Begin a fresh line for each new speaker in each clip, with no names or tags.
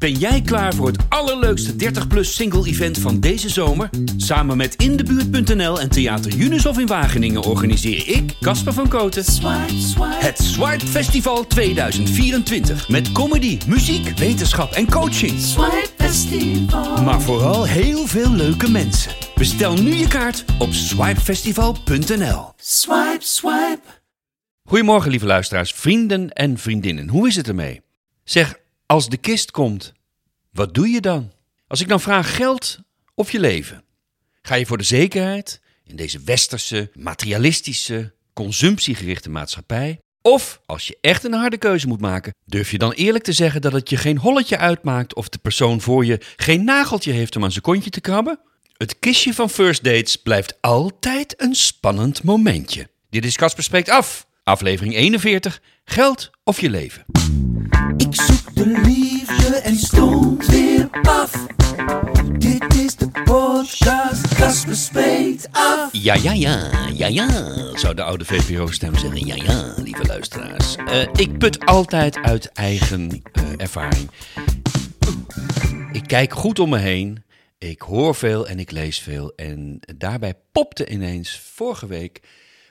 Ben jij klaar voor het allerleukste 30-plus single-event van deze zomer? Samen met Indebuurt.nl en Theater Unisof in Wageningen organiseer ik, Casper van Koten, het Swipe Festival 2024. Met comedy, muziek, wetenschap en coaching. Maar vooral heel veel leuke mensen. Bestel nu je kaart op swipefestival.nl.
Swipe, swipe.
Goedemorgen, lieve luisteraars, vrienden en vriendinnen. Hoe is het ermee? Zeg, als de kist komt, wat doe je dan? Als ik dan vraag geld of je leven, ga je voor de zekerheid in deze westerse, materialistische, consumptiegerichte maatschappij? Of als je echt een harde keuze moet maken, durf je dan eerlijk te zeggen dat het je geen holletje uitmaakt of de persoon voor je geen nageltje heeft om aan zijn kontje te krabben? Het kistje van First Dates blijft altijd een spannend momentje. Dit is Casper Spreekt Af, aflevering 41, Geld of je leven.
Ik zoek de liefde en stond weer af. Dit is de podcast, spreekt af.
Ja, ja, ja, ja, ja, zou de oude VPRO-stem zeggen. Ja, ja, lieve luisteraars. Eh, ik put altijd uit eigen eh, ervaring. Ik kijk goed om me heen. Ik hoor veel en ik lees veel. En daarbij popte ineens vorige week,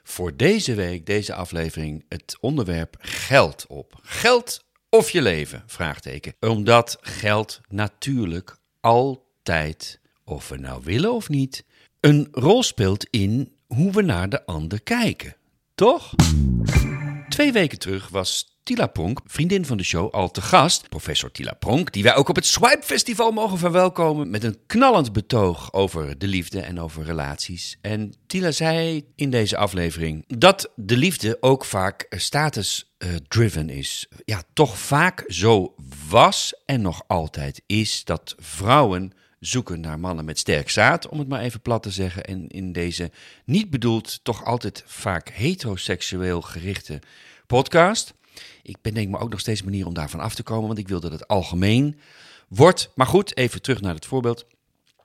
voor deze week, deze aflevering, het onderwerp geld op. Geld of je leven? Vraagteken. Omdat geld natuurlijk altijd, of we nou willen of niet, een rol speelt in hoe we naar de ander kijken. Toch? Twee weken terug was Tila Pronk, vriendin van de show, al te gast. Professor Tila Pronk, die wij ook op het Swipe Festival mogen verwelkomen. Met een knallend betoog over de liefde en over relaties. En Tila zei in deze aflevering dat de liefde ook vaak status-driven is. Ja, toch vaak zo was en nog altijd is dat vrouwen zoeken naar mannen met sterk zaad, om het maar even plat te zeggen. En in deze niet bedoeld, toch altijd vaak heteroseksueel gerichte podcast. Ik bedenk me ook nog steeds manier om daarvan af te komen, want ik wil dat het algemeen wordt. Maar goed, even terug naar het voorbeeld.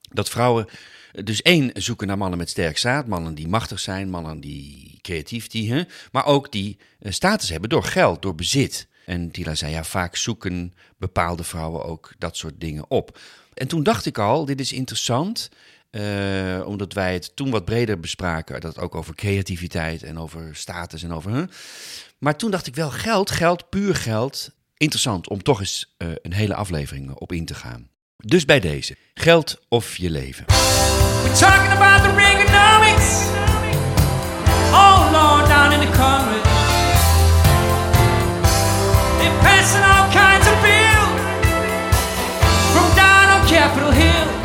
Dat vrouwen dus één zoeken naar mannen met sterk zaad, mannen die machtig zijn, mannen die creatief, die, maar ook die eh, status hebben door geld, door bezit. En Tila zei, ja, vaak zoeken bepaalde vrouwen ook dat soort dingen op. En toen dacht ik al, dit is interessant, eh, omdat wij het toen wat breder bespraken, dat ook over creativiteit en over status en over... Maar toen dacht ik wel, geld, geld, puur geld, interessant om toch eens eh, een hele aflevering op in te gaan. Dus bij deze, geld of je leven.
Talking about the Reaganomics. Oh Lord, down in the Congress. They're passing all kinds of bills. From down on Capitol Hill.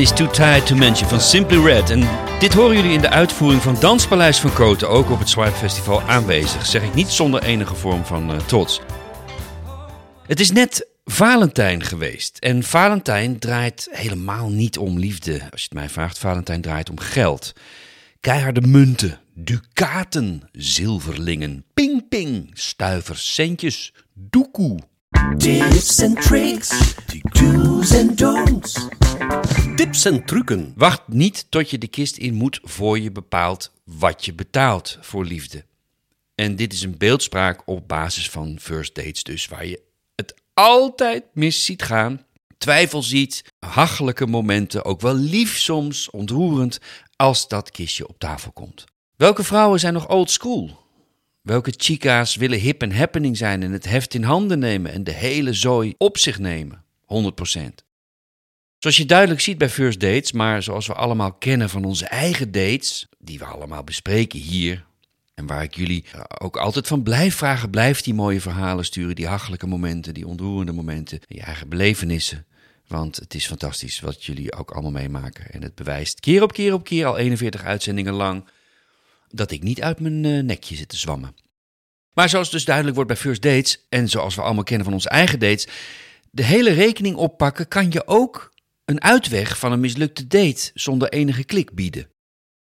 It's too
tired to mention van Simply Red. En dit horen jullie in de uitvoering van Danspaleis van Koten, ook op het Swipe Festival aanwezig. Zeg ik niet zonder enige vorm van eh, trots. Het is net Valentijn geweest. En Valentijn draait helemaal niet om liefde. Als je het mij vraagt, Valentijn draait om geld. Keiharde munten, ducaten, zilverlingen, ping-ping, stuivers, centjes, doekoe.
Tips and tricks. Do's and don'ts.
Tips en trucken.
Wacht niet tot je de kist in moet voor je bepaalt wat je betaalt voor liefde. En dit is een beeldspraak op basis van first dates dus, waar je het altijd mis ziet gaan. Twijfel ziet, hachelijke momenten, ook wel lief soms, ontroerend, als dat kistje op tafel komt. Welke vrouwen zijn nog old school? Welke chica's willen hip en happening zijn en het heft in handen nemen en de hele zooi op zich nemen? 100%. Zoals je duidelijk ziet bij first dates, maar zoals we allemaal kennen van onze eigen dates, die we allemaal bespreken hier. En waar ik jullie eh, ook altijd van blijf vragen, blijf die mooie verhalen sturen, die hachelijke momenten, die ontroerende momenten, je eigen belevenissen. Want het is fantastisch wat jullie ook allemaal meemaken. En het bewijst keer op keer op keer, al 41 uitzendingen lang, dat ik niet uit mijn eh, nekje zit te zwammen. Maar zoals dus duidelijk wordt bij first dates, en zoals we allemaal kennen van onze eigen dates, de hele rekening oppakken kan je ook een uitweg van een mislukte date zonder enige klik bieden.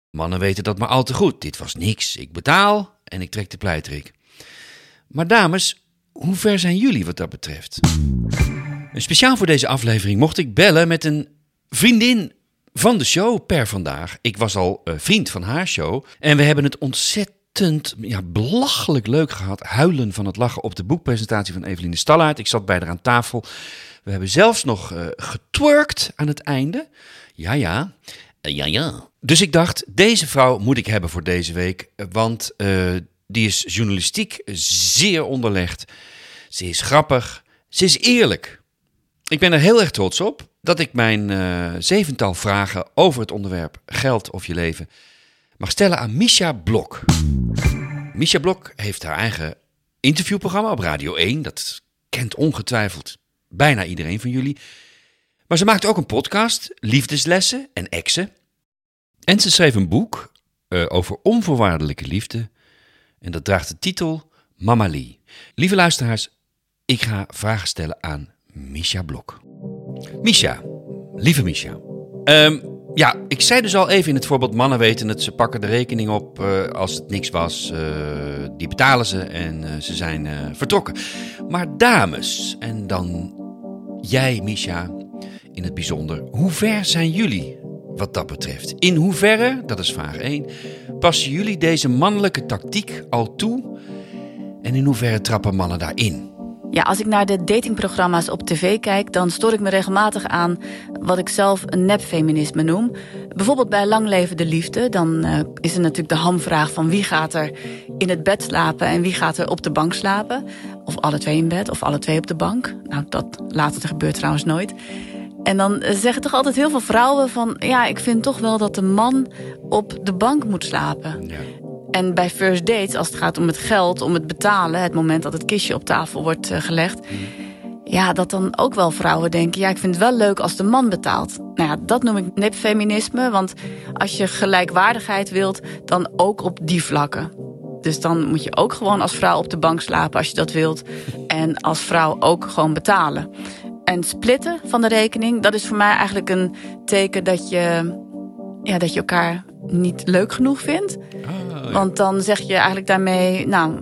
Mannen weten dat maar al te goed. Dit was niks. Ik betaal en ik trek de pleitrik. Maar dames, hoe ver zijn jullie wat dat betreft? En speciaal voor deze aflevering mocht ik bellen met een vriendin van de show per vandaag. Ik was al eh, vriend van haar show en we hebben het ontzettend ja, belachelijk leuk gehad. Huilen van het lachen op de boekpresentatie van Eveline Stallaert. Ik zat bij haar aan tafel. We hebben zelfs nog uh, getwerkt aan het einde. Ja, ja. Uh, ja, ja. Dus ik dacht, deze vrouw moet ik hebben voor deze week. Want uh, die is journalistiek zeer onderlegd. Ze is grappig. Ze is eerlijk. Ik ben er heel erg trots op dat ik mijn zevental vragen over het onderwerp geld of je leven mag stellen aan Misha Blok. Misha Blok heeft haar eigen interviewprogramma op Radio 1. Dat kent ongetwijfeld bijna iedereen van jullie. Maar ze maakt ook een podcast, Liefdeslessen en Exen. En ze schreef een boek uh, over onvoorwaardelijke liefde. En dat draagt de titel Mama Lee. Lieve luisteraars, ik ga vragen stellen aan Misha Blok. Misha, lieve Misha. Um, ja, ik zei dus al even in het voorbeeld: mannen weten het, ze pakken de rekening op uh, als het niks was. Uh, die betalen ze en ze zijn vertrokken. Maar dames, en dan jij, Misha, in het bijzonder, hoe ver zijn jullie wat dat betreft? In hoeverre, dat is vraag 1, passen jullie deze mannelijke tactiek al toe? En in hoeverre trappen mannen daarin?
Ja, als ik naar de datingprogramma's op tv kijk, dan stoor ik me regelmatig aan wat ik zelf een nepfeminisme noem. Bijvoorbeeld bij Lang Leven de Liefde, dan uh, is er natuurlijk de hamvraag van wie gaat er in het bed slapen en wie gaat er op de bank slapen. Of alle twee in bed, of alle twee op de bank. Nou, dat later gebeurt trouwens nooit. En dan zeggen toch altijd heel veel vrouwen van... ja, ik vind toch wel dat de man op de bank moet slapen. Ja. En bij first dates, als het gaat om het geld, om het betalen... het moment dat het kistje op tafel wordt uh, gelegd... ja, dat dan ook wel vrouwen denken... ja, ik vind het wel leuk als de man betaalt. Nou ja, dat noem ik nepfeminisme. Want als je gelijkwaardigheid wilt, dan ook op die vlakken. Dus dan moet je ook gewoon als vrouw op de bank slapen als je dat wilt. En als vrouw ook gewoon betalen. En splitten van de rekening, dat is voor mij eigenlijk een teken dat je, ja, dat je elkaar niet leuk genoeg vindt. Want dan zeg je eigenlijk daarmee, nou,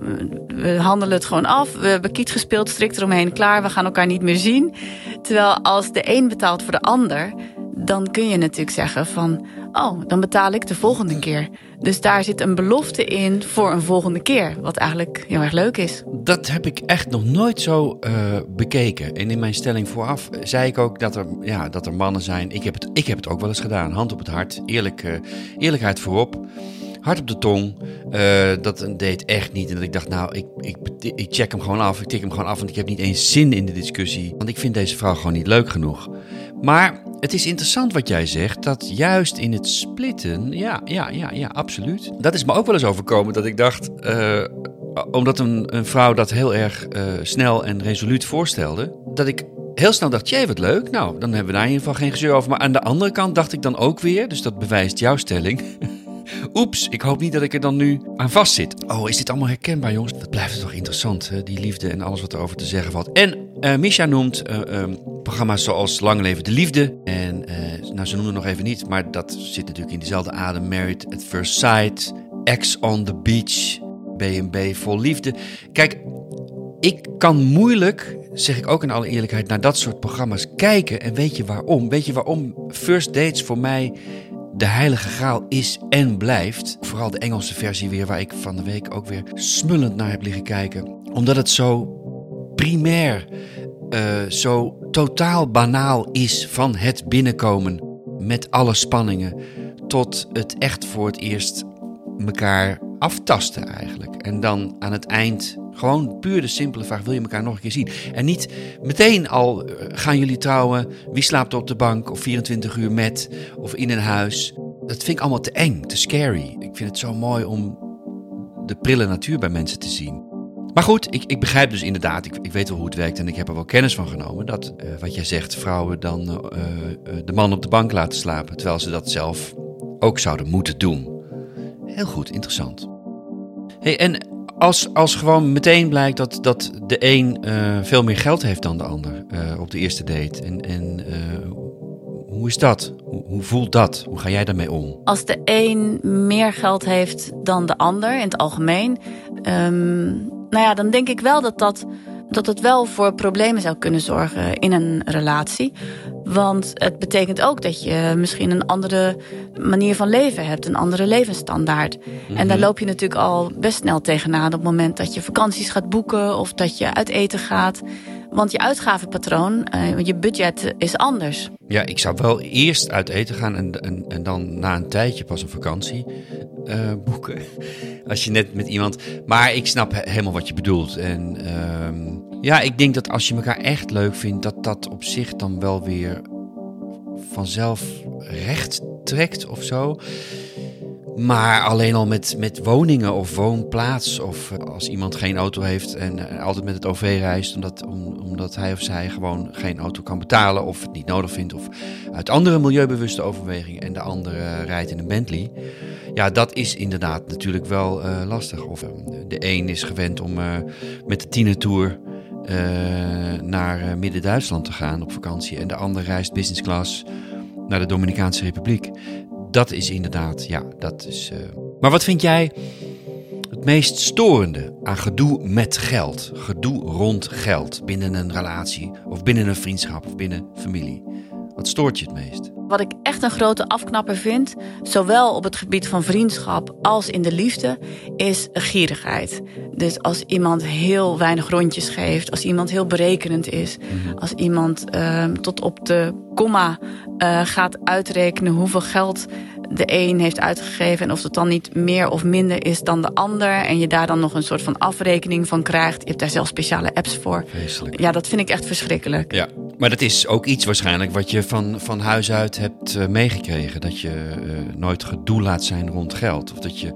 we handelen het gewoon af. We hebben kiet gespeeld, strikt eromheen, klaar. We gaan elkaar niet meer zien. Terwijl als de een betaalt voor de ander, dan kun je natuurlijk zeggen van, oh, dan betaal ik de volgende keer. Dus daar zit een belofte in voor een volgende keer, wat eigenlijk heel erg leuk is.
Dat heb ik echt nog nooit zo uh, bekeken. En in mijn stelling vooraf zei ik ook dat er, ja, dat er mannen zijn. Ik heb, het, ik heb het ook wel eens gedaan, hand op het hart, eerlijk, uh, eerlijkheid voorop. Hart op de tong. Uh, dat deed echt niet. En dat ik dacht, nou, ik, ik, ik check hem gewoon af. Ik tik hem gewoon af, want ik heb niet eens zin in de discussie. Want ik vind deze vrouw gewoon niet leuk genoeg. Maar het is interessant wat jij zegt, dat juist in het splitten, ja, ja, ja, ja, absoluut. Dat is me ook wel eens overkomen, dat ik dacht, uh, omdat een, een, vrouw dat heel erg uh, snel en resoluut voorstelde, dat ik heel snel dacht, jee, wat leuk, nou, dan hebben we daar in ieder geval geen gezeur over. Maar aan de andere kant dacht ik dan ook weer, dus dat bewijst jouw stelling... Oeps, ik hoop niet dat ik er dan nu aan vastzit. Oh, is dit allemaal herkenbaar, jongens? Dat blijft toch interessant, hè? die liefde en alles wat erover te zeggen valt. En uh, Misha noemt uh, um, programma's zoals Lang Leven de Liefde. En uh, nou, ze noemen het nog even niet, maar dat zit natuurlijk in dezelfde adem. Married at First Sight, Ex on the Beach, B&B Vol Liefde. Kijk, ik kan moeilijk, zeg ik ook in alle eerlijkheid, naar dat soort programma's kijken. En weet je waarom? Weet je waarom First Dates voor mij de heilige graal is en blijft. Vooral de Engelse versie weer, waar ik van de week ook weer smullend naar heb liggen kijken. Omdat het zo primair, uh, zo totaal banaal is van het binnenkomen met alle spanningen tot het echt voor het eerst elkaar aftasten eigenlijk. En dan aan het eind gewoon puur de simpele vraag: wil je elkaar nog een keer zien? En niet meteen al eh, gaan jullie trouwen, wie slaapt op de bank of 24 uur met of in een huis. Dat vind ik allemaal te eng, te scary. Ik vind het zo mooi om de prille natuur bij mensen te zien. Maar goed, ik, ik begrijp dus inderdaad, ik, ik, weet wel hoe het werkt en ik heb er wel kennis van genomen. Dat uh, wat jij zegt, vrouwen dan uh, de man op de bank laten slapen. Terwijl ze dat zelf ook zouden moeten doen. Heel goed, interessant. Hey, en als, als gewoon meteen blijkt dat, dat de een uh, veel meer geld heeft dan de ander uh, op de eerste date. En, en uh, hoe is dat? Hoe, voelt dat? Hoe ga jij daarmee om?
Als de een meer geld heeft dan de ander in het algemeen. Um, nou ja, dan denk ik wel dat dat dat het wel voor problemen zou kunnen zorgen in een relatie. Want het betekent ook dat je misschien een andere manier van leven hebt, een andere levensstandaard. En daar loop je natuurlijk al best snel tegenaan op het moment dat je vakanties gaat boeken of dat je uit eten gaat. Want je uitgavenpatroon, uh, je budget is anders.
Ja, ik zou wel eerst uit eten gaan en, en, en dan na een tijdje pas een vakantie uh, boeken. Als je net met iemand. Maar ik snap helemaal wat je bedoelt. En uh, ja, ik denk dat als je elkaar echt leuk vindt, dat dat op zich dan wel weer vanzelf recht trekt of zo. Maar alleen al met, met woningen of woonplaats. Of eh, als iemand geen auto heeft en uh, altijd met het OV reist. Omdat, om, omdat hij of zij gewoon geen auto kan betalen. Of het niet nodig vindt. Of uit andere milieubewuste overwegingen. En de andere rijdt in een Bentley. Ja, dat is inderdaad natuurlijk wel uh, lastig. Of de een is gewend om met de tienertour naar Midden-Duitsland te gaan op vakantie. En de ander reist business class naar de Dominicaanse Republiek dat is inderdaad, ja, dat is. Uh... Maar wat vind jij het meest storende aan gedoe met geld? Gedoe rond geld binnen een relatie of binnen een vriendschap of binnen familie? Wat stoort je het meest?
Wat ik echt een grote afknapper vind, zowel op het gebied van vriendschap als in de liefde, is gierigheid. Dus als iemand heel weinig rondjes geeft, als iemand heel berekenend is, mhm. als iemand uh, tot op de komma uh, gaat uitrekenen hoeveel geld de een heeft uitgegeven en of het dan niet meer of minder is dan de ander en je daar dan nog een soort van afrekening van krijgt. Je hebt daar zelf speciale apps voor.
Vreselijk.
Ja, dat vind ik echt verschrikkelijk.
Ja, maar dat is ook iets waarschijnlijk wat je van, van huis uit hebt uh, meegekregen. Dat je uh, nooit gedoe laat zijn rond geld. Of dat je...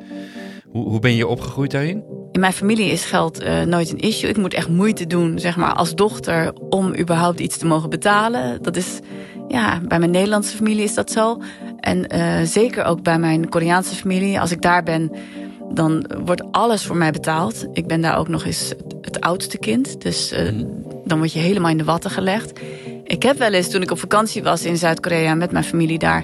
Hoe, hoe ben je opgegroeid daarin?
In mijn familie is geld uh, nooit een issue. Ik moet echt moeite doen, zeg maar, als dochter om überhaupt iets te mogen betalen. Dat is, ja, bij mijn Nederlandse familie is dat zo. En uh, zeker ook bij mijn Koreaanse familie. Als ik daar ben, dan wordt alles voor mij betaald. Ik ben daar ook nog eens het oudste kind. Dus uh, dan word je helemaal in de watten gelegd. Ik heb wel eens, toen ik op vakantie was in Zuid-Korea met mijn familie daar,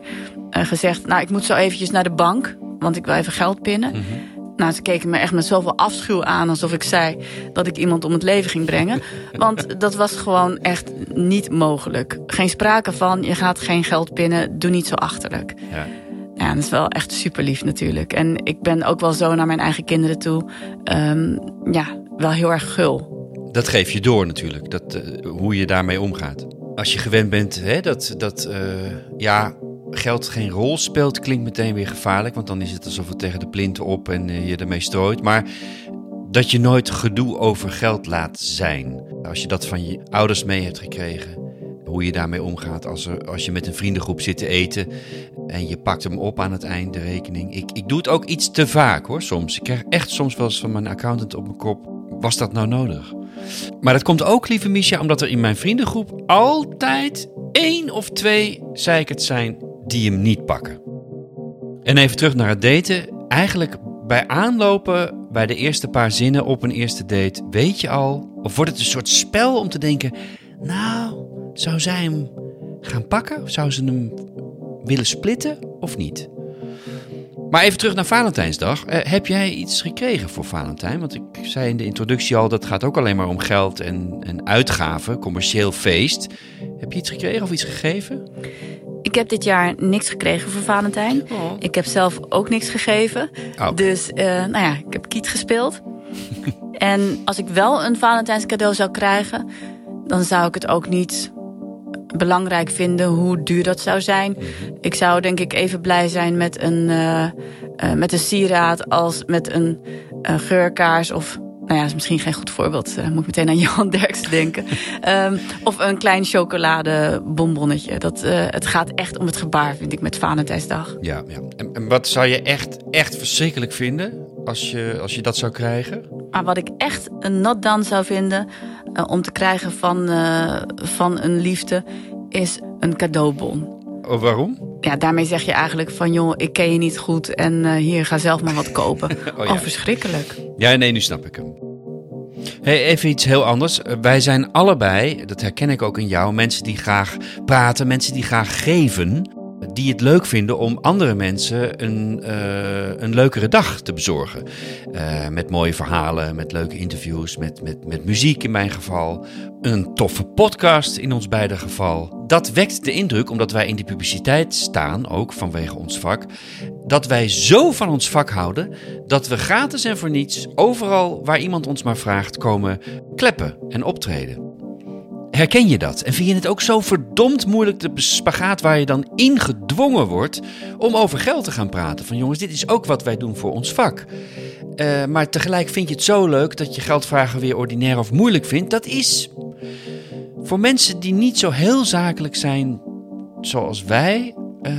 uh, gezegd: Nou, ik moet zo eventjes naar de bank, want ik wil even geld pinnen. Mm -hmm. Nou, ze keken me echt met zoveel afschuw aan alsof ik zei dat ik iemand om het leven ging brengen. Want dat was gewoon echt niet mogelijk. Geen sprake van, je gaat geen geld pinnen, doe niet zo achterlijk. Ja. Ja, dat is wel echt super lief natuurlijk. En ik ben ook wel zo naar mijn eigen kinderen toe. Um, ja, wel heel erg gul.
Dat geef je door natuurlijk, dat, uh, hoe je daarmee omgaat. Als je gewend bent hè, dat, dat uh, ja, geld geen rol speelt, klinkt meteen weer gevaarlijk. Want dan is het alsof het tegen de plinten op en uh, je ermee strooit. Maar dat je nooit gedoe over geld laat zijn. Als je dat van je ouders mee hebt gekregen. Hoe je daarmee omgaat als, er, als je met een vriendengroep zit te eten. En je pakt hem op aan het eind, de rekening. Ik, ik doe het ook iets te vaak hoor, soms. Ik krijg echt soms wel eens van mijn accountant op mijn kop. Was dat nou nodig? Maar dat komt ook, lieve Misha, omdat er in mijn vriendengroep altijd één of twee zeikert zijn die hem niet pakken. En even terug naar het daten. Eigenlijk bij aanlopen, bij de eerste paar zinnen op een eerste date, weet je al, of wordt het een soort spel om te denken: Nou, zou zij hem gaan pakken? Zou ze hem willen splitten of niet? Maar even terug naar Valentijnsdag. Uh, heb jij iets gekregen voor Valentijn? Want ik zei in de introductie al, dat gaat ook alleen maar om geld en, en uitgaven, commercieel feest. Heb je iets gekregen of iets gegeven?
Ik heb dit jaar niks gekregen voor Valentijn. Oh. Ik heb zelf ook niks gegeven.
Oh.
Dus, uh, nou ja, ik heb kiet gespeeld. en als ik wel een Valentijns cadeau zou krijgen, dan zou ik het ook niet belangrijk vinden hoe duur dat zou zijn. Ik zou denk ik even blij zijn met een, uh, uh, met een sieraad als met een uh, geurkaars of nou ja, is misschien geen goed voorbeeld. Uh, moet ik meteen aan Johan Derks denken. um, of een klein chocoladebonbonnetje. Dat, uh, het gaat echt om het gebaar, vind ik, met Valentijnsdag.
Ja, ja. En, en, wat zou je echt, echt verschrikkelijk vinden als je, als je dat zou krijgen?
Maar wat ik echt een nat dan zou vinden uh, om te krijgen van, van een liefde, is een cadeaubon.
Waarom?
Ja, daarmee zeg je eigenlijk van joh, ik ken je niet goed en uh, hier ga zelf maar wat kopen. oh, ja. oh, verschrikkelijk.
Ja, nee, nu snap ik hem. Hey, even iets heel anders. Wij zijn allebei, dat herken ik ook in jou, mensen die graag praten, mensen die graag geven. Die het leuk vinden om andere mensen een, uh, een leukere dag te bezorgen. Uh, met mooie verhalen, met leuke interviews, met, met, met muziek in mijn geval. Een toffe podcast in ons beide geval dat wekt de indruk, omdat wij in die publiciteit staan, ook vanwege ons vak, dat wij zo van ons vak houden dat we gratis en voor niets overal waar iemand ons maar vraagt komen kleppen en optreden. Herken je dat? En vind je het ook zo verdomd moeilijk, de spagaat waar je dan ingedwongen wordt om over geld te gaan praten? Van jongens, dit is ook wat wij doen voor ons vak. Uh, maar tegelijk vind je het zo leuk dat je geldvragen weer ordinair of moeilijk vindt. Dat is voor mensen die niet zo heel zakelijk zijn zoals wij, uh,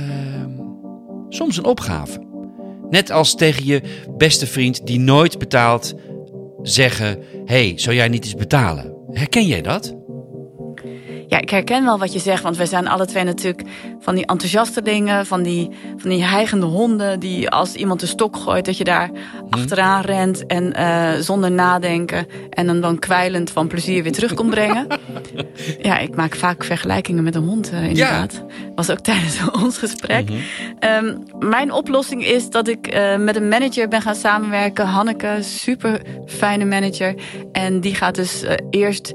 soms een opgave. Net als tegen je beste vriend die nooit betaalt zeggen: hey, zou jij niet eens betalen? Herken jij dat?
Ja, ik herken wel wat je zegt, want wij zijn alle twee natuurlijk van die enthousiaste dingen, van die, van die heigende honden, die als iemand de stok gooit, dat je daar hm. achteraan rent en uh, zonder nadenken en dan, dan kwijlend van plezier weer terug komt brengen. ja, ik maak vaak vergelijkingen met een hond, uh, inderdaad. Ja. Was ook tijdens ons gesprek. Mm -hmm. um, mijn oplossing is dat ik uh, met een manager ben gaan samenwerken. Hanneke, super fijne manager. En die gaat dus eerst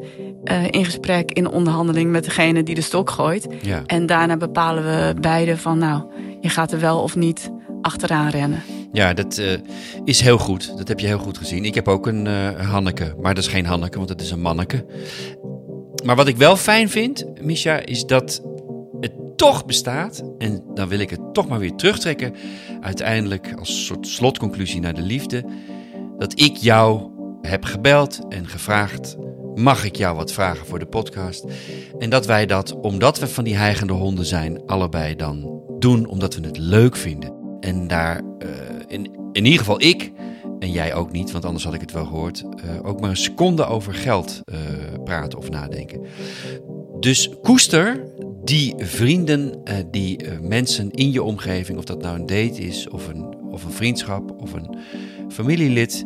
uh, in gesprek, in onderhandeling met degene die de stok gooit. Ja. En daarna bepalen we beide van, nou, je gaat er wel of niet achteraan rennen.
Ja, dat uh, is heel goed. Dat heb je heel goed gezien. Ik heb ook een uh, Hanneke, maar dat is geen Hanneke, want het is een manneke. Maar wat ik wel fijn vind, Misha, is dat het toch bestaat. En dan wil ik het toch maar weer terugtrekken. Uiteindelijk als soort slotconclusie naar de liefde. Dat ik jou heb gebeld en gevraagd mag ik jou wat vragen voor de podcast? En dat wij dat, omdat we van die heigende honden zijn, allebei dan doen omdat we het leuk vinden. En daar, uh, in, in ieder geval ik, en jij ook niet, want anders had ik het wel gehoord, uh, ook maar een seconde over geld uh, praten of nadenken. Dus koester die vrienden, die mensen in je omgeving, of dat nou een date is, of een, of een vriendschap, of een familielid,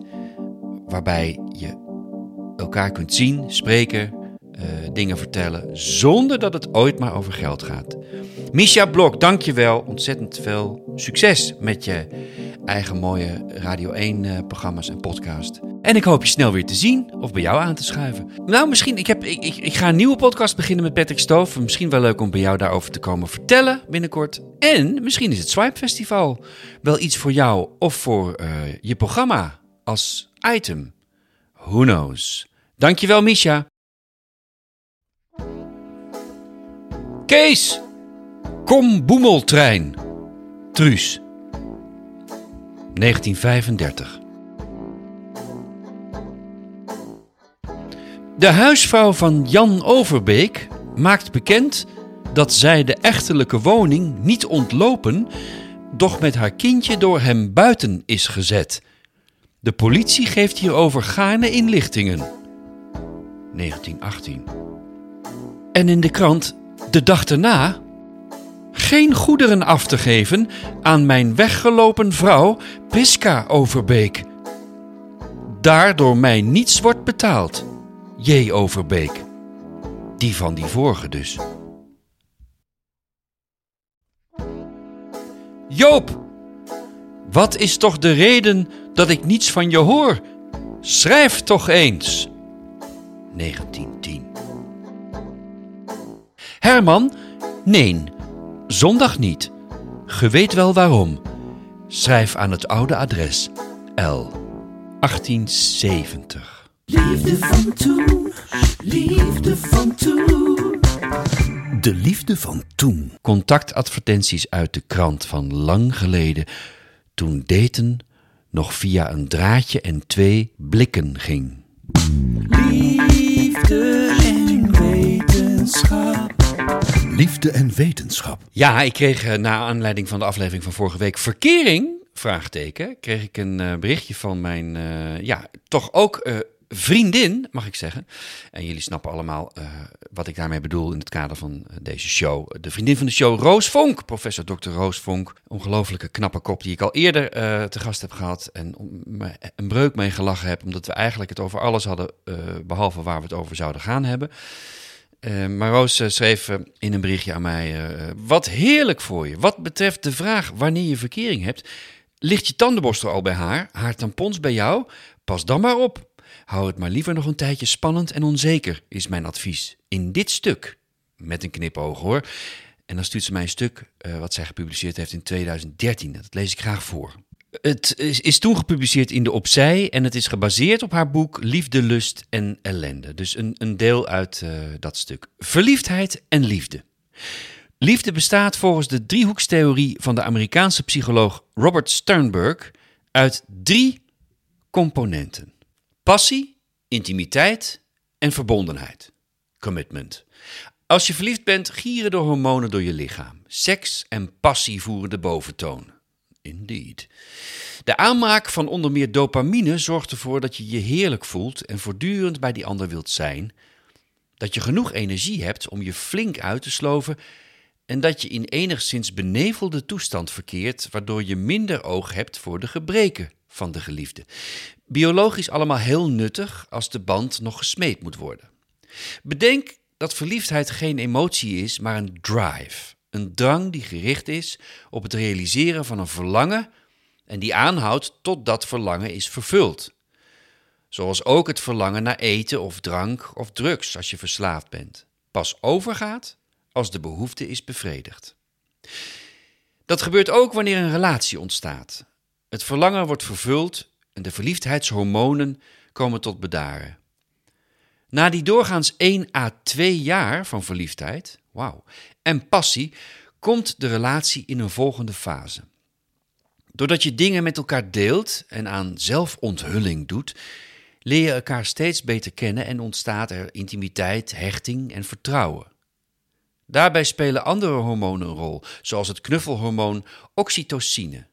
waarbij elkaar kunt zien, spreken, uh, dingen vertellen, zonder dat het ooit maar over geld gaat. Misha Blok, dankjewel. Ontzettend veel succes met je eigen mooie Radio 1-programma's eh, en podcast. En ik hoop je snel weer te zien of bij jou aan te schuiven. Nou, misschien, ik, heb, ik, ik, ga een nieuwe podcast beginnen met Patrick Stoof. Misschien wel leuk om bij jou daarover te komen vertellen binnenkort. En misschien is het Swipe Festival wel iets voor jou of voor uh, je programma als item. Who knows? Dankjewel, Misha. Kees! Kom boemeltrein. Truus. 1935. De huisvrouw van Jan Overbeek maakt bekend dat zij de echtelijke woning niet ontlopen, doch met haar kindje door hem buiten is gezet. De politie geeft hierover gaarne inlichtingen. 1918. En in de krant de dag erna geen goederen af te geven aan mijn weggelopen vrouw Priska Overbeek. Daardoor mij niets wordt betaald. J. Overbeek. Die van die vorige dus. Joop, wat is toch de reden dat ik niets van je hoor? Schrijf toch eens. 1910. Herman, nee, zondag niet. Ge weet wel waarom. Schrijf aan het oude adres L. 1870.
Liefde van toen, liefde van toen.
De liefde van toen.
Contactadvertenties uit de krant van lang geleden, toen daten nog via een draadje en twee blikken ging.
Liefde en wetenschap.
Liefde en wetenschap.
Ja, ik kreeg uh, na aanleiding van de aflevering van vorige week verkering, vraagteken, kreeg ik een uh, berichtje van mijn, uh, ja, toch ook vriendin, mag ik zeggen. En jullie snappen allemaal uh, wat ik daarmee bedoel in het kader van eh, deze show. De vriendin van de show, Roos Vonk, professor Dr. Roos Vonk. Ongelofelijke knappe kop die ik al eerder uh, te gast heb gehad. En een breuk mee gelachen heb, omdat we eigenlijk het over alles hadden, behalve waar we het over zouden gaan hebben. maar Roos schreef in een berichtje aan mij: Wat heerlijk voor je. Wat betreft de vraag wanneer je verkering hebt, ligt je tandenborstel al bij haar, haar tampons bij jou? Pas dan maar op. Hou het maar liever nog een tijdje spannend en onzeker, is mijn advies in dit stuk. Met een knipoog hoor. En dan stuurt ze mij een stuk eh, wat zij gepubliceerd heeft in 2013. Dat lees ik graag voor. Het is, toen gepubliceerd in de Opzij en het is gebaseerd op haar boek Liefde, Lust en Ellende. Dus een, een deel uit eh, dat stuk. Verliefdheid en liefde. Liefde bestaat volgens de driehoekstheorie van de Amerikaanse psycholoog Robert Sternberg uit drie componenten: passie, intimiteit en verbondenheid. Commitment. Als je verliefd bent, gieren de hormonen door je lichaam. Seks en passie voeren de boventoon. Indeed. De aanmaak van onder meer dopamine zorgt ervoor dat je je heerlijk voelt en voortdurend bij die ander wilt zijn. Dat je genoeg energie hebt om je flink uit te sloven en dat je in enigszins benevelde toestand verkeert, waardoor je minder oog hebt voor de gebreken van de geliefde. Biologisch allemaal heel nuttig als de band nog gesmeed moet worden. Bedenk dat verliefdheid geen emotie is, maar een drive. Een drang die gericht is op het realiseren van een verlangen en die aanhoudt tot dat verlangen is vervuld. Zoals ook het verlangen naar eten of drank of drugs als je verslaafd bent. Pas overgaat als de behoefte is bevredigd. Dat gebeurt ook wanneer een relatie ontstaat. Het verlangen wordt vervuld en de verliefdheidshormonen komen tot bedaren. Na die doorgaans 1 à 2 jaar van verliefdheid wauw, en passie komt de relatie in een volgende fase. Doordat je dingen met elkaar deelt en aan zelfonthulling doet, leer je elkaar steeds beter kennen en ontstaat er intimiteit, hechting en vertrouwen. Daarbij spelen andere hormonen een rol, zoals het knuffelhormoon oxytocine.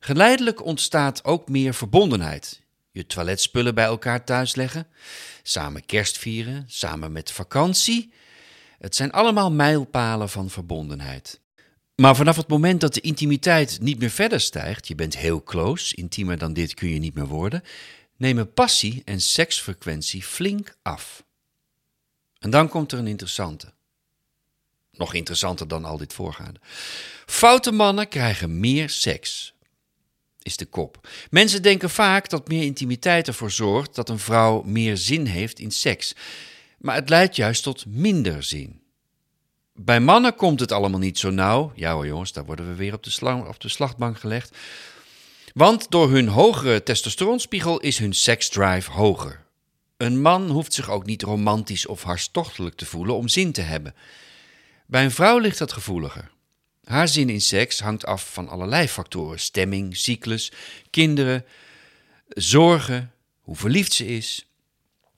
Geleidelijk ontstaat ook meer verbondenheid. Je toiletspullen bij elkaar thuis leggen, samen kerst vieren, samen met vakantie. Het zijn allemaal mijlpalen van verbondenheid. Maar vanaf het moment dat de intimiteit niet meer verder stijgt, je bent heel close, intiemer dan dit kun je niet meer worden, nemen passie en seksfrequentie flink af. En dan komt er een interessante. Nog interessanter dan al dit voorgaande. Foute mannen krijgen meer seks. Is de kop. Mensen denken vaak dat meer intimiteit ervoor zorgt dat een vrouw meer zin heeft in seks. Maar het leidt juist tot minder zin. Bij mannen komt het allemaal niet zo nauw. Ja hoor jongens, daar worden we weer op de, slang, op de slachtbank gelegd. Want door hun hogere testosteronspiegel is hun seksdrive hoger. Een man hoeft zich ook niet romantisch of hartstochtelijk te voelen om zin te hebben. Bij een vrouw ligt dat gevoeliger. Haar zin in seks hangt af van allerlei factoren: stemming, cyclus, kinderen, zorgen, hoe verliefd ze is,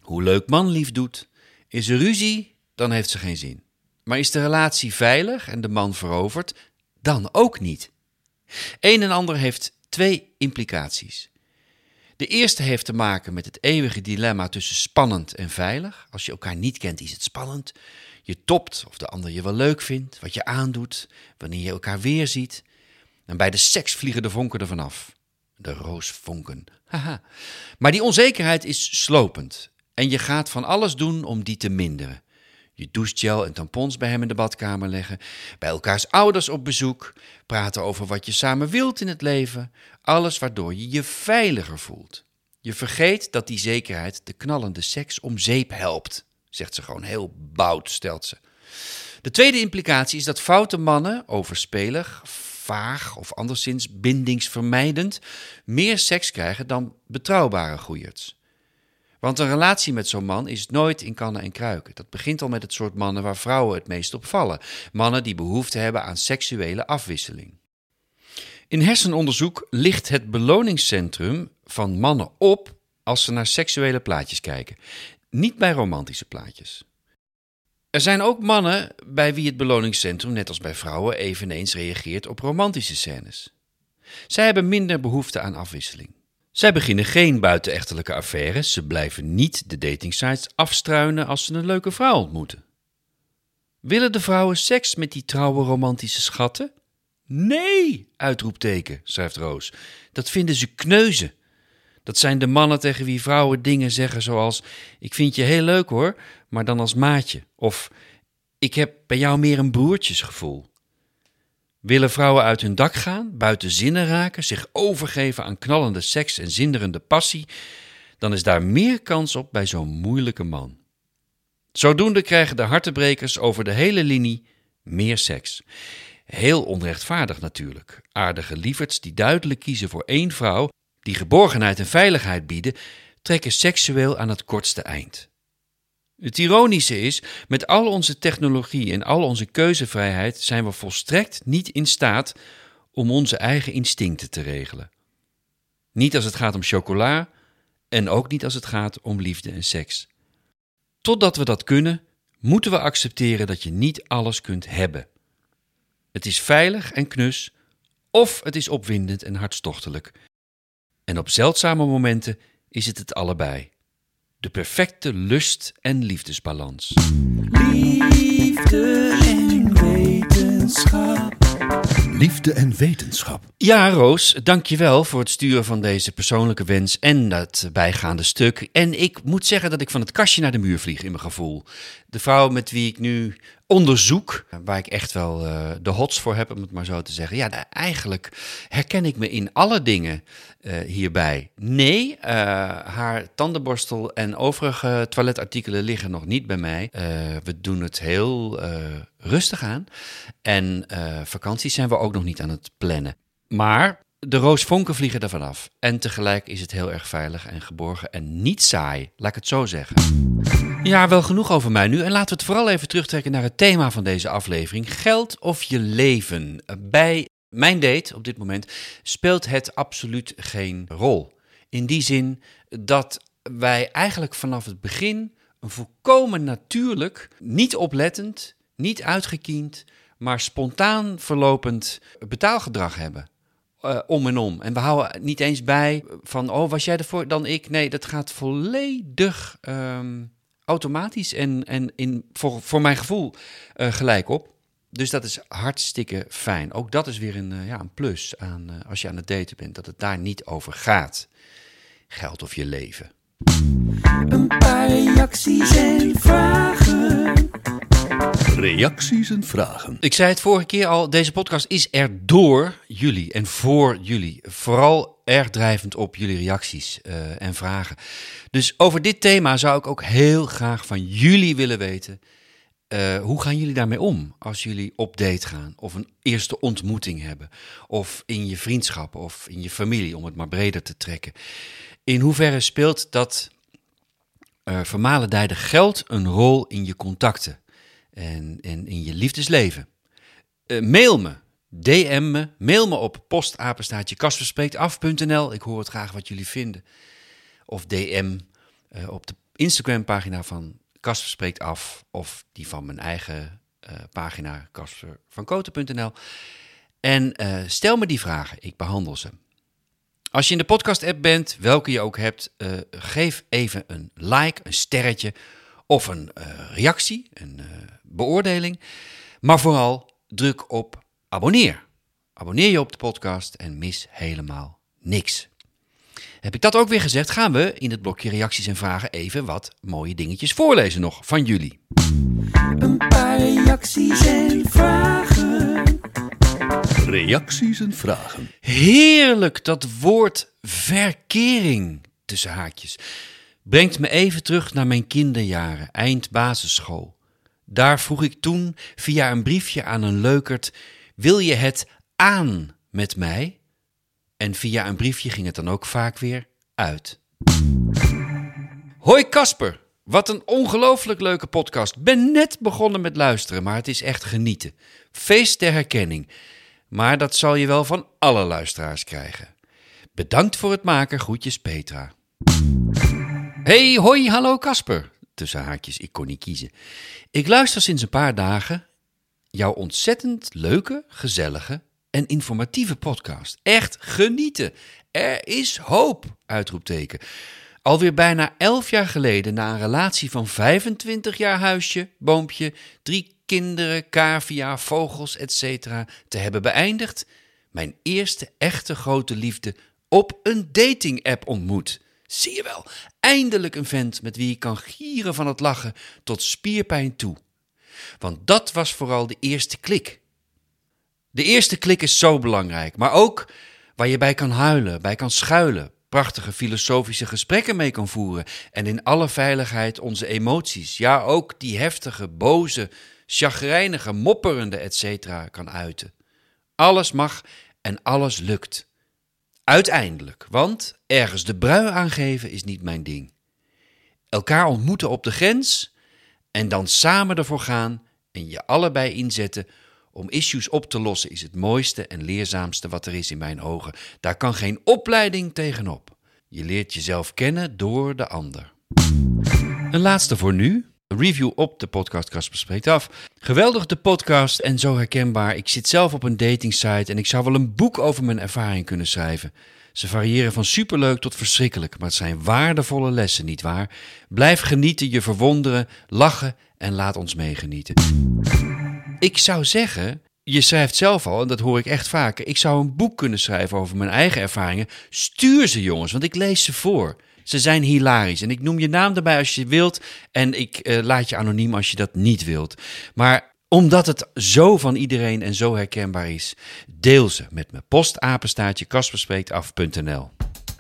hoe leuk man lief doet. Is er ruzie, dan heeft ze geen zin. Maar is de relatie veilig en de man veroverd, dan ook niet. Een en ander heeft twee implicaties. De eerste heeft te maken met het eeuwige dilemma tussen spannend en veilig. Als je elkaar niet kent, is het spannend. Je topt of de ander je wel leuk vindt, wat je aandoet, wanneer je elkaar weer ziet. En bij de seks vliegen de vonken er vanaf. De roosvonken. Haha. Maar die onzekerheid is slopend. En je gaat van alles doen om die te minderen. Je douchegel en tampons bij hem in de badkamer leggen, bij elkaars ouders op bezoek, praten over wat je samen wilt in het leven, alles waardoor je je veiliger voelt. Je vergeet dat die zekerheid de knallende seks om zeep helpt. Zegt ze gewoon heel bout, stelt ze. De tweede implicatie is dat foute mannen, overspelig, vaag of anderszins bindingsvermijdend, meer seks krijgen dan betrouwbare goeierts. Want een relatie met zo'n man is nooit in kannen en kruiken. Dat begint al met het soort mannen waar vrouwen het meest op vallen. Mannen die behoefte hebben aan seksuele afwisseling. In hersenonderzoek ligt het beloningscentrum van mannen op als ze naar seksuele plaatjes kijken niet bij romantische plaatjes. Er zijn ook mannen bij wie het beloningscentrum, net als bij vrouwen, eveneens reageert op romantische scènes. Zij hebben minder behoefte aan afwisseling. Zij beginnen geen buitenechtelijke affaires, ze blijven niet de datingsites afstruinen als ze een leuke vrouw ontmoeten. Willen de vrouwen seks met die trouwe romantische schatten? Nee, uitroepteken, schrijft Roos. Dat vinden ze kneuzen. Dat zijn de mannen tegen wie vrouwen dingen zeggen zoals: Ik vind je heel leuk hoor, maar dan als maatje. Of Ik heb bij jou meer een broertjesgevoel. Willen vrouwen uit hun dak gaan, buiten zinnen raken, zich overgeven aan knallende seks en zinderende passie, dan is daar meer kans op bij zo'n moeilijke man. Zodoende krijgen de hartebrekers over de hele linie meer seks. Heel onrechtvaardig natuurlijk. Aardige lieverds die duidelijk kiezen voor één vrouw, die geborgenheid en veiligheid bieden, trekken seksueel aan het kortste eind. Het ironische is, met al onze technologie en al onze keuzevrijheid zijn we volstrekt niet in staat om onze eigen instincten te regelen. Niet als het gaat om chocola en ook niet als het gaat om liefde en seks. Totdat we dat kunnen, moeten we accepteren dat je niet alles kunt hebben. Het is veilig en knus, of het is opwindend en hartstochtelijk. En op zeldzame momenten is het het allebei. De perfecte lust- en liefdesbalans.
Liefde en wetenschap.
Liefde en wetenschap.
Ja, Roos, dankjewel voor het sturen van deze persoonlijke wens en dat bijgaande stuk. En ik moet zeggen dat ik van het kastje naar de muur vlieg in mijn gevoel. De vrouw met wie ik nu onderzoek, waar ik echt wel eh, de hots voor heb, om het maar zo te zeggen. Ja, eigenlijk herken ik me in alle dingen eh, hierbij. Nee, eh, haar tandenborstel en overige toiletartikelen liggen nog niet bij mij. We doen het heel rustig aan. En vakanties zijn we ook nog niet aan het plannen. Maar de roosvonken vliegen er vanaf. En tegelijk is het heel erg veilig en geborgen en niet saai, laat ik het zo zeggen. Ja, wel genoeg over mij nu. En laten we het vooral even terugtrekken naar het thema van deze aflevering: geld of je leven. Bij mijn date op dit moment speelt het absoluut geen rol. In die zin dat wij eigenlijk vanaf het begin een volkomen natuurlijk, niet oplettend, niet uitgekiend, maar spontaan verlopend betaalgedrag hebben. Eh, om en om. En we houden niet eens bij van, oh, was jij ervoor dan ik? Nee, dat gaat volledig ehm, automatisch en, en in, voor, voor mijn gevoel eh, gelijk op. Dus dat is hartstikke fijn. Ook dat is weer een, eh, ja, een plus aan, als je aan het daten bent, dat het daar niet over gaat. Geld of je leven.
Een paar reacties en vragen.
Reacties en vragen.
Ik zei het vorige keer al, deze podcast is er door jullie en voor jullie. Vooral erg drijvend op jullie reacties eh, en vragen. Dus over dit thema zou ik ook heel graag van jullie willen weten. eh, hoe gaan jullie daarmee om als jullie op date gaan of een eerste ontmoeting hebben? Of in je vriendschap of in je familie, om het maar breder te trekken. In hoeverre speelt dat uh, vermalendijde geld een rol in je contacten en, in je liefdesleven? Eh, mail me, DM me, mail me op postapenstaatje kasverspreektaf.nl. Ik hoor het graag wat jullie vinden. Of DM eh, op de Instagram pagina van Kasper Spreekt Af of die van mijn eigen eh, pagina kaspervankoten.nl. En stel me die vragen, ik behandel ze. Als je in de podcast-app bent, welke je ook hebt, geef even een like, een sterretje of een eh, reactie, een eh, beoordeling. Maar vooral druk op abonneer. Abonneer je op de podcast en mis helemaal niks. Heb ik dat ook weer gezegd, gaan we in het blokje reacties en vragen even wat mooie dingetjes voorlezen nog van jullie.
Een paar reacties en vragen.
Reacties en vragen.
Heerlijk, dat woord verkering tussen haakjes. Brengt me even terug naar mijn kinderjaren, eind basisschool. Daar vroeg ik toen via een briefje aan een leukert: Wil je het aan met mij? En via een briefje ging het dan ook vaak weer uit. Hoi Kasper, wat een ongelooflijk leuke podcast. Ben net begonnen met luisteren, maar het is echt genieten. Feest der herkenning. Maar dat zal je wel van alle luisteraars krijgen. Bedankt voor het maken, groetjes Petra. Hey, hoi, hallo Kasper. Tussen haakjes, ik kon niet kiezen. Ik luister sinds een paar dagen jouw ontzettend leuke, gezellige en informatieve podcast. Echt genieten. Er is hoop! Uitroepteken. Alweer bijna elf jaar geleden, na een relatie van 25 jaar huisje, boompje, drie kinderen, cavia, vogels, etc. te hebben beëindigd, mijn eerste echte grote liefde op een dating-app ontmoet. Zie je wel, eindelijk een vent met wie ik kan gieren van het lachen tot spierpijn toe. Want dat was vooral de eerste klik. De eerste klik is zo belangrijk, maar ook waar je bij kan huilen, bij kan schuilen, prachtige filosofische gesprekken mee kan voeren en in alle veiligheid onze emoties, ja ook die heftige, boze, chagrijnige, mopperende etc. kan uiten. Alles mag en alles lukt. Uiteindelijk, want ergens de brui aangeven is niet mijn ding. Elkaar ontmoeten op de grens en dan samen ervoor gaan en je allebei inzetten om issues op te lossen is het mooiste en leerzaamste wat er is in mijn ogen. Daar kan geen opleiding tegenop. Je leert jezelf kennen door de ander. Een laatste voor nu. Review op de podcast Kasper Spreekt Af. Geweldig de podcast en zo herkenbaar. Ik zit zelf op een datingsite en ik zou wel een boek over mijn ervaring kunnen schrijven. Ze variëren van superleuk tot verschrikkelijk, maar het zijn waardevolle lessen, nietwaar? Blijf genieten, je verwonderen, lachen en laat ons meegenieten. Ik zou zeggen, je schrijft zelf al, en dat hoor ik echt vaker. Ik zou een boek kunnen schrijven over mijn eigen ervaringen. Stuur ze, jongens, want ik lees ze voor. Ze zijn hilarisch. En ik noem je naam erbij als je wilt. En ik eh, laat je anoniem als je dat niet wilt. Maar omdat het zo van iedereen en zo herkenbaar is, deel ze met mijn postapenstaartje kasperspreektaf.nl.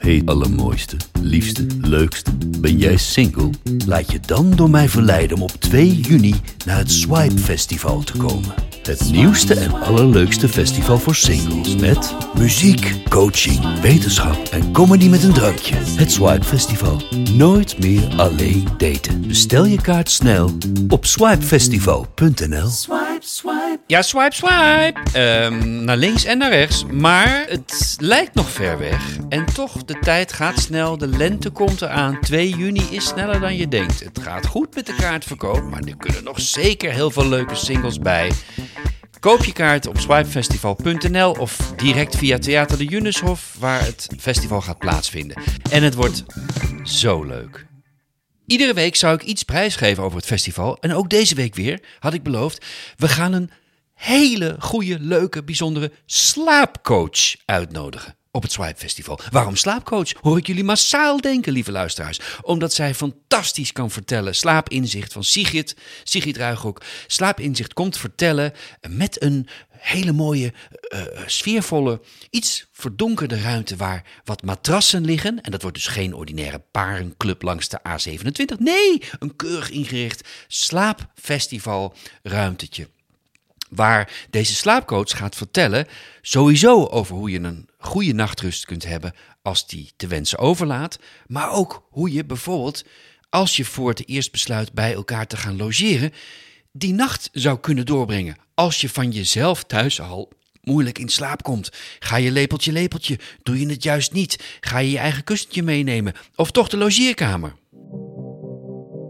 Hey allermooiste, liefste, leukste, ben jij single? Laat je dan door mij verleiden om op 2 juni naar het Swipe Festival te komen. Het nieuwste en allerleukste festival voor singles met muziek, coaching, wetenschap en comedy met een drankje. Het Swipe Festival. Nooit meer alleen daten. Bestel je kaart snel op swipefestival.nl.
Swipe, swipe.
Ja, swipe, swipe. Ehm, naar links en naar rechts. Maar het lijkt nog ver weg. En toch, de tijd gaat snel. De lente komt eraan. 2 juni is sneller dan je denkt. Het gaat goed met de kaartverkoop. Maar er kunnen nog zeker heel veel leuke singles bij. Koop je kaart op swipefestival.nl of direct via Theater de Junushof, waar het festival gaat plaatsvinden. En het wordt zo leuk. Iedere week zou ik iets prijsgeven over het festival. En ook deze week weer had ik beloofd: we gaan een hele goede, leuke, bijzondere slaapcoach uitnodigen op het Swipe Festival. Waarom slaapcoach? Hoor ik jullie massaal denken, lieve luisteraars. Omdat zij fantastisch kan vertellen. Slaapinzicht van Sigrid, Sigrid Ruigrok. Slaapinzicht komt vertellen met een hele mooie, eh, sfeervolle, iets verdonkerde ruimte waar wat matrassen liggen. En dat wordt dus geen ordinaire parenclub langs de A27. Nee, een keurig ingericht slaapfestival ruimtetje waar deze slaapcoach gaat vertellen sowieso over hoe je een goede nachtrust kunt hebben als die te wensen overlaat, maar ook hoe je bijvoorbeeld als je voor het eerst besluit bij elkaar te gaan logeren, die nacht zou kunnen doorbrengen als je van jezelf thuis al moeilijk in slaap komt. Ga je lepeltje lepeltje, doe je het juist niet, ga je je eigen kussentje meenemen of toch de logeerkamer.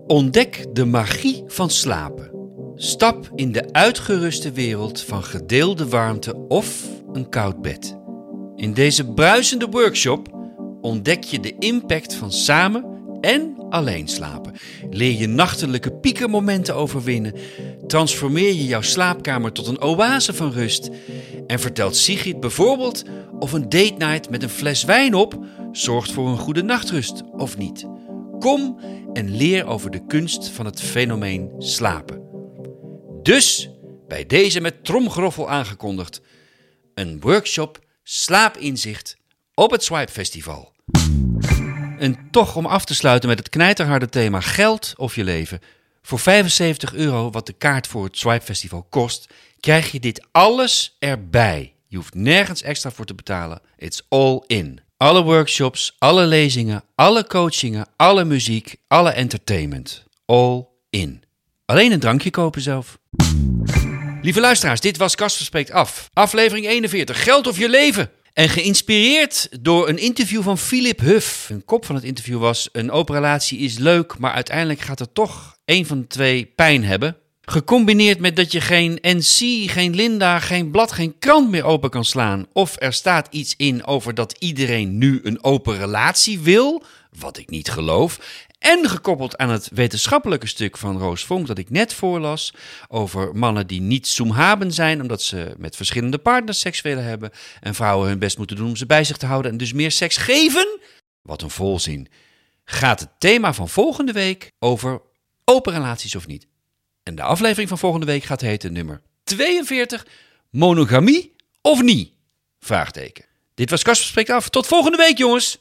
Ontdek de magie van slapen. Stap in de uitgeruste wereld van gedeelde warmte of een koud bed. In deze bruisende workshop ontdek je de impact van samen en alleen slapen. Leer je nachtelijke piekermomenten overwinnen. Transformeer je jouw slaapkamer tot een oase van rust. En vertelt Sigrid bijvoorbeeld of een date night met een fles wijn op zorgt voor een goede nachtrust of niet. Kom en leer over de kunst van het fenomeen slapen. Dus bij deze met tromgeroffel aangekondigd: een workshop slaapinzicht op het Swipe Festival. En toch om af te sluiten met het knijterharde thema geld of je leven. Voor 75 euro, wat de kaart voor het Swipe Festival kost, krijg je dit alles erbij. Je hoeft nergens extra voor te betalen. It's all in. Alle workshops, alle lezingen, alle coachingen, alle muziek, alle entertainment. All in. Alleen een drankje kopen zelf. Lieve luisteraars, dit was Kasper Spreekt Af. Aflevering 41, Geld of je leven. En geïnspireerd door een interview van Philip Huff. Een kop van het interview was: Een open relatie is leuk, maar uiteindelijk gaat er toch één van de twee pijn hebben. Gecombineerd met dat je geen NC, geen Linda, geen blad, geen krant meer open kan slaan. Of er staat iets in over dat iedereen nu een open relatie wil, wat ik niet geloof. En gekoppeld aan het wetenschappelijke stuk van Roos Vonk dat ik net voorlas. Over mannen die niet zoemhaben zijn omdat ze met verschillende partners seks willen hebben. En vrouwen hun best moeten doen om ze bij zich te houden en dus meer seks geven. Wat een volzin. Gaat het thema van volgende week over open relaties of niet? En de aflevering van volgende week gaat heten nummer 42. Monogamie of niet? Vraagteken. Dit was Kasper Spreekt Af. Tot volgende week jongens.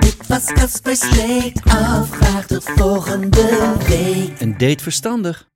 Dit was Caspers Week af. Graag tot volgende week.
Een date verstandig.